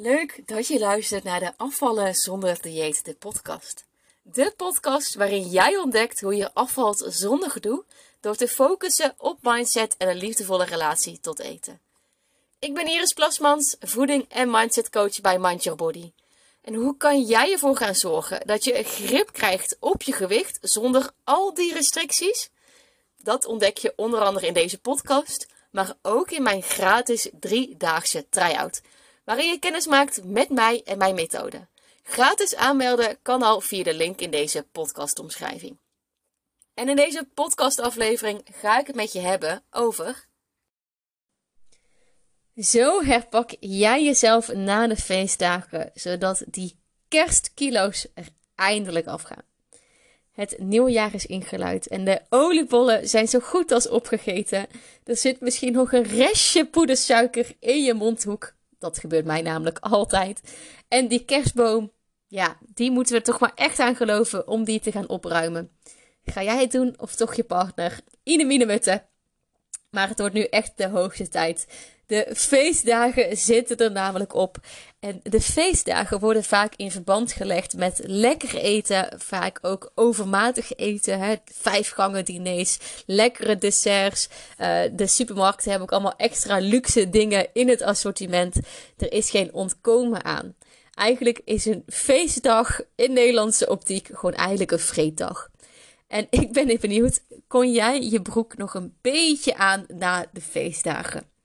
Leuk dat je luistert naar de Afvallen zonder dieet, de podcast. De podcast waarin jij ontdekt hoe je afvalt zonder gedoe door te focussen op mindset en een liefdevolle relatie tot eten. Ik ben Iris Plasmans, voeding- en mindset coach bij Mind Your Body. En hoe kan jij ervoor gaan zorgen dat je grip krijgt op je gewicht zonder al die restricties? Dat ontdek je onder andere in deze podcast, maar ook in mijn gratis driedaagse try-out waarin je kennis maakt met mij en mijn methode. Gratis aanmelden kan al via de link in deze podcastomschrijving. En in deze podcastaflevering ga ik het met je hebben over. Zo herpak jij jezelf na de feestdagen, zodat die kerstkilo's er eindelijk afgaan. Het nieuwjaar is ingeluid en de oliebollen zijn zo goed als opgegeten. Er zit misschien nog een restje poedersuiker in je mondhoek. Dat gebeurt mij namelijk altijd. En die kerstboom, ja, die moeten we toch maar echt aan geloven om die te gaan opruimen. Ga jij het doen of toch je partner? Ine mine mutte. Maar het wordt nu echt de hoogste tijd. De feestdagen zitten er namelijk op. En de feestdagen worden vaak in verband gelegd met lekker eten. Vaak ook overmatig eten. Hè? Vijf gangen diners, lekkere desserts. Uh, de supermarkten hebben ook allemaal extra luxe dingen in het assortiment. Er is geen ontkomen aan. Eigenlijk is een feestdag in Nederlandse optiek gewoon eigenlijk een vreeddag. En ik ben even benieuwd, kon jij je broek nog een beetje aan na de feestdagen?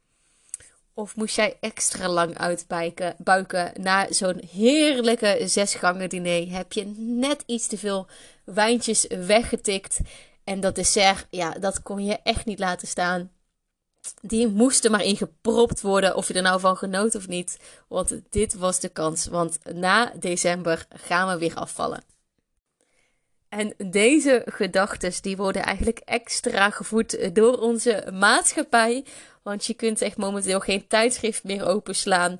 Of moest jij extra lang uitbuiken buiken na zo'n heerlijke zesgangen diner? Heb je net iets te veel wijntjes weggetikt? En dat dessert, ja, dat kon je echt niet laten staan. Die moest er maar in gepropt worden, of je er nou van genoot of niet. Want dit was de kans, want na december gaan we weer afvallen. En deze gedachten die worden eigenlijk extra gevoed door onze maatschappij. Want je kunt echt momenteel geen tijdschrift meer openslaan.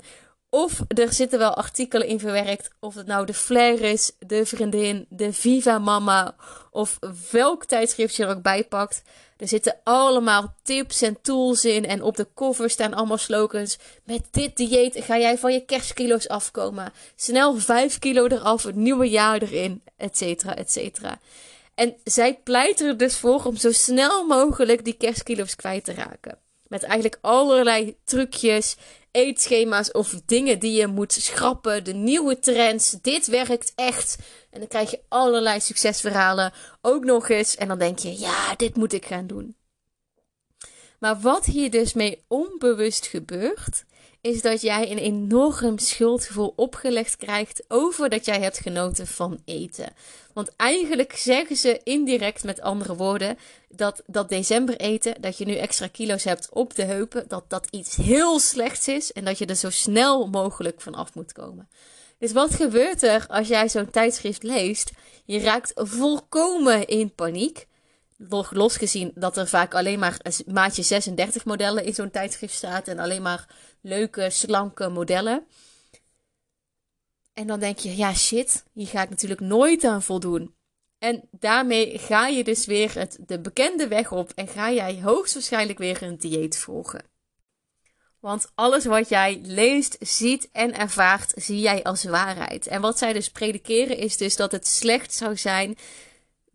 Of er zitten wel artikelen in verwerkt. Of het nou de Flair is, de Vriendin, de Viva Mama. Of welk tijdschrift je er ook bij pakt. Er zitten allemaal tips en tools in. En op de cover staan allemaal slogans. Met dit dieet ga jij van je kerstkilo's afkomen. Snel 5 kilo eraf, het nieuwe jaar erin, et cetera, et cetera. En zij pleiten er dus voor om zo snel mogelijk die kerstkilo's kwijt te raken. Met eigenlijk allerlei trucjes, eetschema's of dingen die je moet schrappen. De nieuwe trends. Dit werkt echt. En dan krijg je allerlei succesverhalen ook nog eens. En dan denk je, ja, dit moet ik gaan doen. Maar wat hier dus mee onbewust gebeurt, is dat jij een enorm schuldgevoel opgelegd krijgt over dat jij hebt genoten van eten. Want eigenlijk zeggen ze indirect met andere woorden dat dat december eten, dat je nu extra kilo's hebt op de heupen, dat dat iets heel slechts is en dat je er zo snel mogelijk van af moet komen. Dus wat gebeurt er als jij zo'n tijdschrift leest? Je raakt volkomen in paniek. Losgezien dat er vaak alleen maar maatje 36 modellen in zo'n tijdschrift staat en alleen maar leuke, slanke modellen. En dan denk je, ja shit, hier ga ik natuurlijk nooit aan voldoen. En daarmee ga je dus weer het, de bekende weg op en ga jij hoogstwaarschijnlijk weer een dieet volgen. Want alles wat jij leest, ziet en ervaart, zie jij als waarheid. En wat zij dus predikeren is dus dat het slecht zou zijn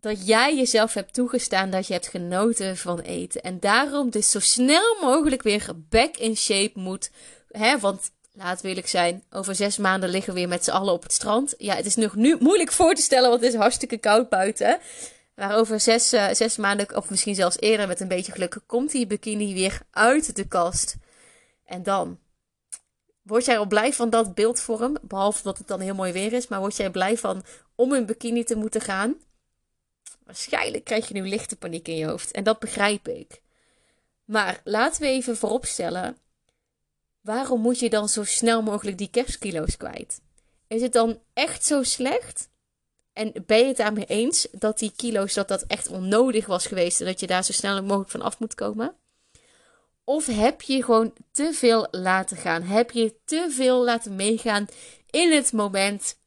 dat jij jezelf hebt toegestaan dat je hebt genoten van eten. En daarom dus zo snel mogelijk weer back in shape moet. Hè, want laat eerlijk zijn, over zes maanden liggen we weer met z'n allen op het strand. Ja, het is nog nu moeilijk voor te stellen, want het is hartstikke koud buiten. Maar over zes, uh, zes maanden, of misschien zelfs eerder met een beetje geluk, komt die bikini weer uit de kast. En dan? Word jij al blij van dat beeldvorm? Behalve dat het dan heel mooi weer is. Maar word jij blij van om in bikini te moeten gaan? Waarschijnlijk krijg je nu lichte paniek in je hoofd. En dat begrijp ik. Maar laten we even vooropstellen. Waarom moet je dan zo snel mogelijk die kerstkilo's kwijt? Is het dan echt zo slecht? En ben je het daarmee eens dat die kilo's dat dat echt onnodig was geweest en dat je daar zo snel mogelijk van af moet komen? Of heb je gewoon te veel laten gaan? Heb je te veel laten meegaan in het moment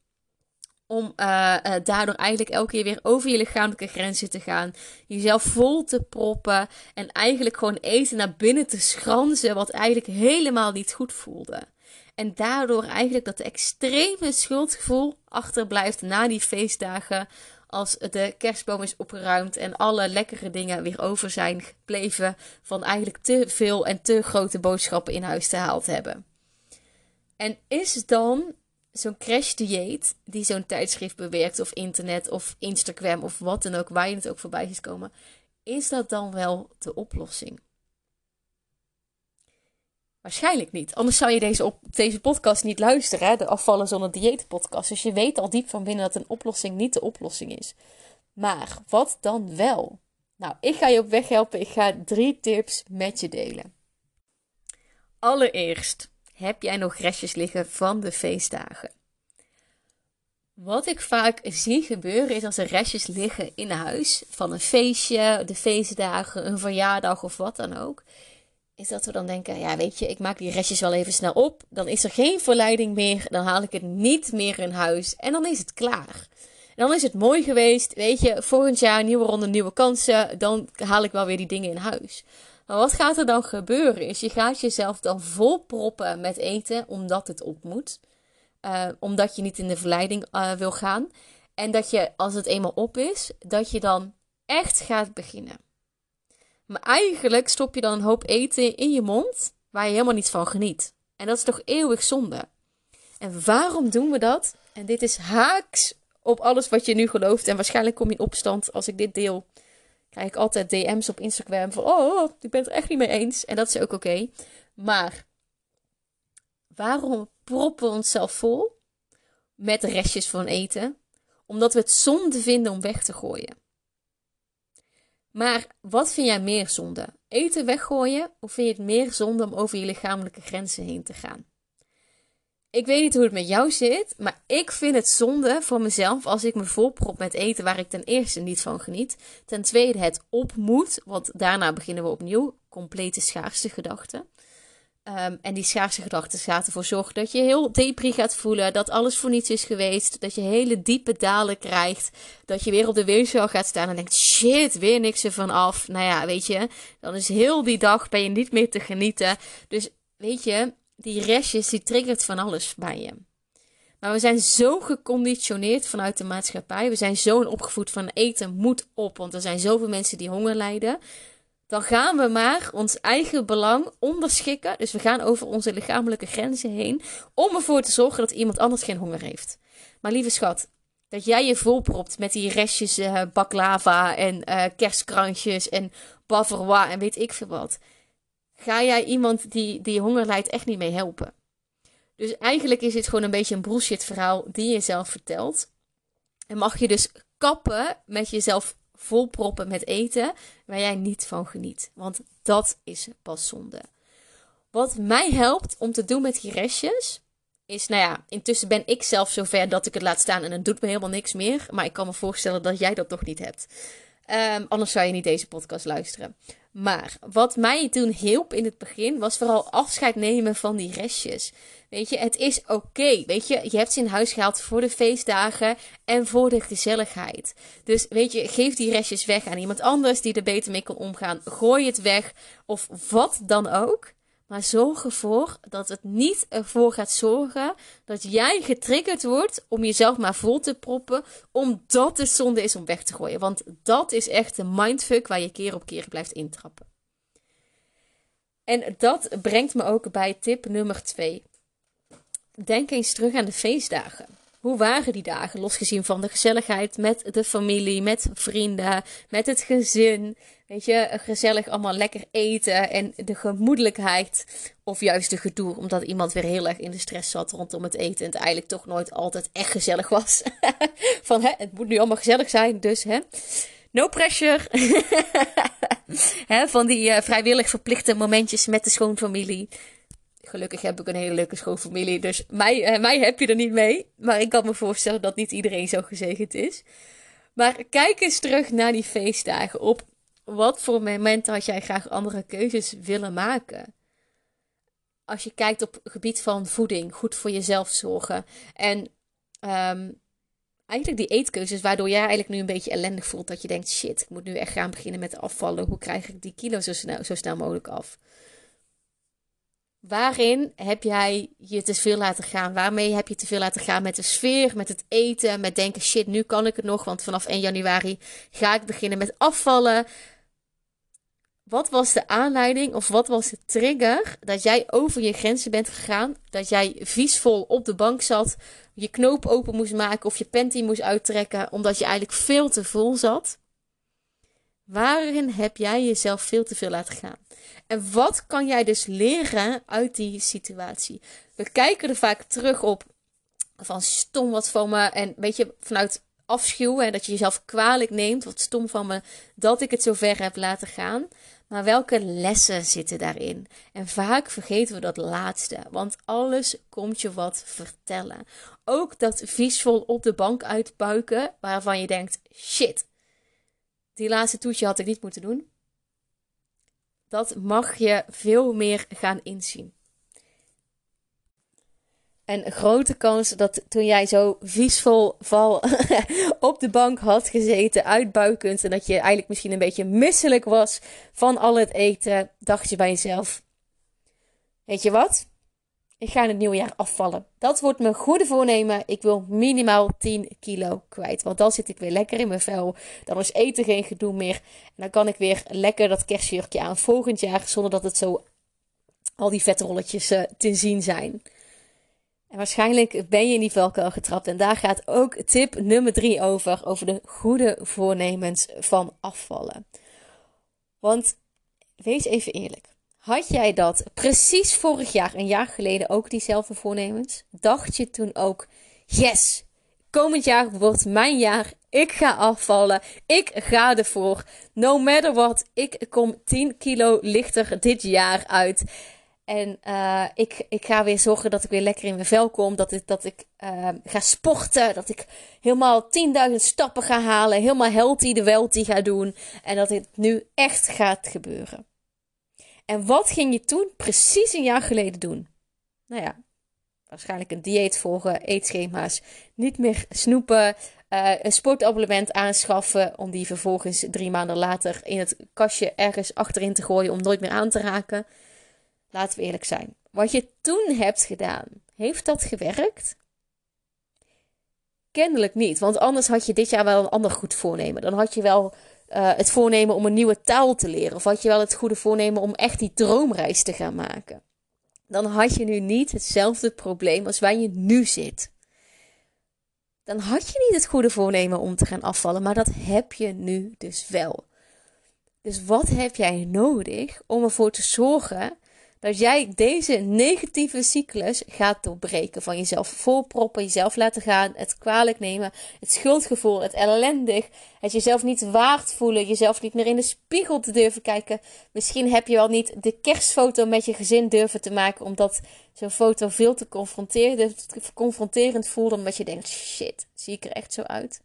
om uh, uh, daardoor eigenlijk elke keer weer over je lichamelijke grenzen te gaan. Jezelf vol te proppen. En eigenlijk gewoon eten naar binnen te schranzen. Wat eigenlijk helemaal niet goed voelde. En daardoor eigenlijk dat extreme schuldgevoel achterblijft na die feestdagen. Als de kerstboom is opgeruimd en alle lekkere dingen weer over zijn gebleven. Van eigenlijk te veel en te grote boodschappen in huis te haald hebben. En is dan zo'n crash dieet die zo'n tijdschrift bewerkt of internet of Instagram of wat dan ook, waar je het ook voorbij ziet komen. Is dat dan wel de oplossing? Waarschijnlijk niet. Anders zou je deze, deze podcast niet luisteren. Hè? De afvallen zonder dieet podcast. Dus je weet al diep van binnen dat een oplossing niet de oplossing is. Maar wat dan wel? Nou, ik ga je op weg helpen. Ik ga drie tips met je delen. Allereerst, heb jij nog restjes liggen van de feestdagen? Wat ik vaak zie gebeuren is als er restjes liggen in huis van een feestje, de feestdagen, een verjaardag of wat dan ook is dat we dan denken, ja weet je, ik maak die restjes wel even snel op. Dan is er geen verleiding meer, dan haal ik het niet meer in huis en dan is het klaar. En dan is het mooi geweest, weet je, volgend jaar nieuwe ronde, nieuwe kansen, dan haal ik wel weer die dingen in huis. Maar wat gaat er dan gebeuren is, je gaat jezelf dan volproppen met eten omdat het op moet. Uh, omdat je niet in de verleiding uh, wil gaan. En dat je, als het eenmaal op is, dat je dan echt gaat beginnen. Maar eigenlijk stop je dan een hoop eten in je mond waar je helemaal niet van geniet. En dat is toch eeuwig zonde. En waarom doen we dat? En dit is haaks op alles wat je nu gelooft. En waarschijnlijk kom je in opstand als ik dit deel. Krijg ik altijd DM's op Instagram van: Oh, ik ben het er echt niet mee eens. En dat is ook oké. Maar waarom proppen we onszelf vol met restjes van eten? Omdat we het zonde vinden om weg te gooien. Maar wat vind jij meer zonde? Eten weggooien of vind je het meer zonde om over je lichamelijke grenzen heen te gaan? Ik weet niet hoe het met jou zit, maar ik vind het zonde voor mezelf als ik me volprop met eten waar ik ten eerste niet van geniet. Ten tweede het op moet, want daarna beginnen we opnieuw. Complete schaarste gedachten. Um, en die schaarse gedachten gaat ervoor zorgen dat je heel depri gaat voelen. Dat alles voor niets is geweest. Dat je hele diepe dalen krijgt. Dat je weer op de weegschaal gaat staan en denkt: shit, weer niks ervan af. Nou ja, weet je, dan is heel die dag ben je niet meer te genieten. Dus weet je, die restjes die triggert van alles bij je. Maar we zijn zo geconditioneerd vanuit de maatschappij. We zijn zo opgevoed van eten moet op. Want er zijn zoveel mensen die honger lijden dan gaan we maar ons eigen belang onderschikken. Dus we gaan over onze lichamelijke grenzen heen. Om ervoor te zorgen dat iemand anders geen honger heeft. Maar lieve schat, dat jij je volpropt met die restjes uh, baklava en uh, kerstkransjes en bavarois en weet ik veel wat. Ga jij iemand die, die honger lijdt echt niet mee helpen. Dus eigenlijk is het gewoon een beetje een bullshit verhaal die je zelf vertelt. En mag je dus kappen met jezelf volproppen met eten waar jij niet van geniet. Want dat is pas zonde. Wat mij helpt om te doen met die restjes, is, nou ja, intussen ben ik zelf zover dat ik het laat staan en het doet me helemaal niks meer. Maar ik kan me voorstellen dat jij dat toch niet hebt. Um, anders zou je niet deze podcast luisteren. Maar wat mij toen hielp in het begin was vooral afscheid nemen van die restjes. Weet je, het is oké. Weet je, je hebt ze in huis gehaald voor de feestdagen en voor de gezelligheid. Dus weet je, geef die restjes weg aan iemand anders die er beter mee kan omgaan. Gooi het weg of wat dan ook. Maar zorg ervoor dat het niet ervoor gaat zorgen dat jij getriggerd wordt om jezelf maar vol te proppen, omdat het zonde is om weg te gooien. Want dat is echt een mindfuck waar je keer op keer blijft intrappen. En dat brengt me ook bij tip nummer 2. Denk eens terug aan de feestdagen. Hoe waren die dagen, losgezien van de gezelligheid met de familie, met vrienden, met het gezin? Weet je, gezellig allemaal lekker eten en de gemoedelijkheid. Of juist de gedoe, omdat iemand weer heel erg in de stress zat rondom het eten. En het eigenlijk toch nooit altijd echt gezellig was. Van hè, het moet nu allemaal gezellig zijn, dus hè. No pressure. hè, van die uh, vrijwillig verplichte momentjes met de schoonfamilie. Gelukkig heb ik een hele leuke schoonfamilie. Dus mij, uh, mij heb je er niet mee. Maar ik kan me voorstellen dat niet iedereen zo gezegend is. Maar kijk eens terug naar die feestdagen. Op wat voor momenten had jij graag andere keuzes willen maken? Als je kijkt op het gebied van voeding, goed voor jezelf zorgen. En um, eigenlijk die eetkeuzes waardoor jij eigenlijk nu een beetje ellendig voelt. Dat je denkt, shit, ik moet nu echt gaan beginnen met afvallen. Hoe krijg ik die kilo zo zo snel mogelijk af? Waarin heb jij je te veel laten gaan? Waarmee heb je te veel laten gaan met de sfeer, met het eten, met denken: shit, nu kan ik het nog, want vanaf 1 januari ga ik beginnen met afvallen. Wat was de aanleiding of wat was de trigger dat jij over je grenzen bent gegaan? Dat jij viesvol op de bank zat, je knoop open moest maken of je panty moest uittrekken omdat je eigenlijk veel te vol zat? Waarin heb jij jezelf veel te veel laten gaan? En wat kan jij dus leren uit die situatie? We kijken er vaak terug op van stom wat van me en weet je vanuit afschuw en dat je jezelf kwalijk neemt, wat stom van me dat ik het zo ver heb laten gaan. Maar welke lessen zitten daarin? En vaak vergeten we dat laatste, want alles komt je wat vertellen. Ook dat viesvol op de bank uitbuiken, waarvan je denkt: shit, die laatste toetje had ik niet moeten doen. Dat mag je veel meer gaan inzien. En grote kans dat toen jij zo viesvol val op de bank had gezeten, uitbuikend. En dat je eigenlijk misschien een beetje misselijk was van al het eten, dacht je bij jezelf: Weet je wat? Ik ga in het nieuwe jaar afvallen. Dat wordt mijn goede voornemen. Ik wil minimaal 10 kilo kwijt. Want dan zit ik weer lekker in mijn vel. Dan is eten geen gedoe meer. En dan kan ik weer lekker dat kerstjurkje aan volgend jaar. Zonder dat het zo al die vetrolletjes uh, te zien zijn. En waarschijnlijk ben je in die valkuil getrapt. En daar gaat ook tip nummer 3 over. Over de goede voornemens van afvallen. Want wees even eerlijk. Had jij dat precies vorig jaar, een jaar geleden, ook diezelfde voornemens? Dacht je toen ook, yes, komend jaar wordt mijn jaar. Ik ga afvallen. Ik ga ervoor. No matter what. Ik kom 10 kilo lichter dit jaar uit. En uh, ik, ik ga weer zorgen dat ik weer lekker in mijn vel kom. Dat ik, dat ik uh, ga sporten. Dat ik helemaal 10.000 stappen ga halen. Helemaal healthy de welty ga doen. En dat dit nu echt gaat gebeuren. En wat ging je toen precies een jaar geleden doen? Nou ja, waarschijnlijk een dieet volgen, eetschema's, niet meer snoepen, uh, een sportabonnement aanschaffen om die vervolgens drie maanden later in het kastje ergens achterin te gooien om nooit meer aan te raken. Laten we eerlijk zijn. Wat je toen hebt gedaan, heeft dat gewerkt? Kennelijk niet, want anders had je dit jaar wel een ander goed voornemen. Dan had je wel uh, het voornemen om een nieuwe taal te leren. Of had je wel het goede voornemen om echt die droomreis te gaan maken. Dan had je nu niet hetzelfde probleem als waar je nu zit. Dan had je niet het goede voornemen om te gaan afvallen, maar dat heb je nu dus wel. Dus wat heb jij nodig om ervoor te zorgen dat jij deze negatieve cyclus gaat doorbreken. Van jezelf volproppen, jezelf laten gaan, het kwalijk nemen, het schuldgevoel, het ellendig, het jezelf niet waard voelen, jezelf niet meer in de spiegel te durven kijken. Misschien heb je wel niet de kerstfoto met je gezin durven te maken, omdat zo'n foto veel te confronterend, confronterend voelde, omdat je denkt, shit, zie ik er echt zo uit?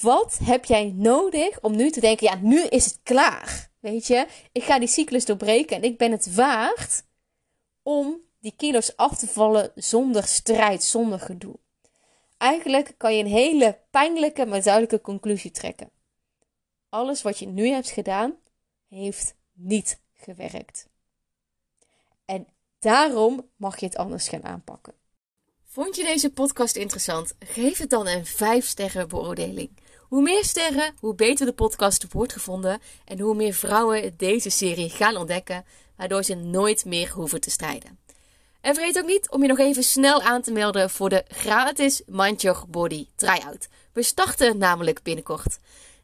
Wat heb jij nodig om nu te denken, ja, nu is het klaar. Weet je, ik ga die cyclus doorbreken en ik ben het waard om die kilo's af te vallen zonder strijd, zonder gedoe. Eigenlijk kan je een hele pijnlijke, maar duidelijke conclusie trekken. Alles wat je nu hebt gedaan, heeft niet gewerkt. En daarom mag je het anders gaan aanpakken. Vond je deze podcast interessant? Geef het dan een 5 sterren beoordeling. Hoe meer sterren, hoe beter de podcast wordt gevonden en hoe meer vrouwen deze serie gaan ontdekken, waardoor ze nooit meer hoeven te strijden. En vergeet ook niet om je nog even snel aan te melden voor de gratis Mind Body Tryout. We starten namelijk binnenkort.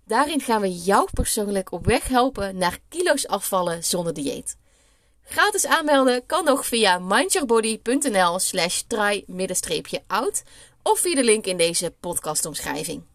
Daarin gaan we jou persoonlijk op weg helpen naar kilo's afvallen zonder dieet. Gratis aanmelden kan nog via mindyourbody.nl slash try-out of via de link in deze podcastomschrijving.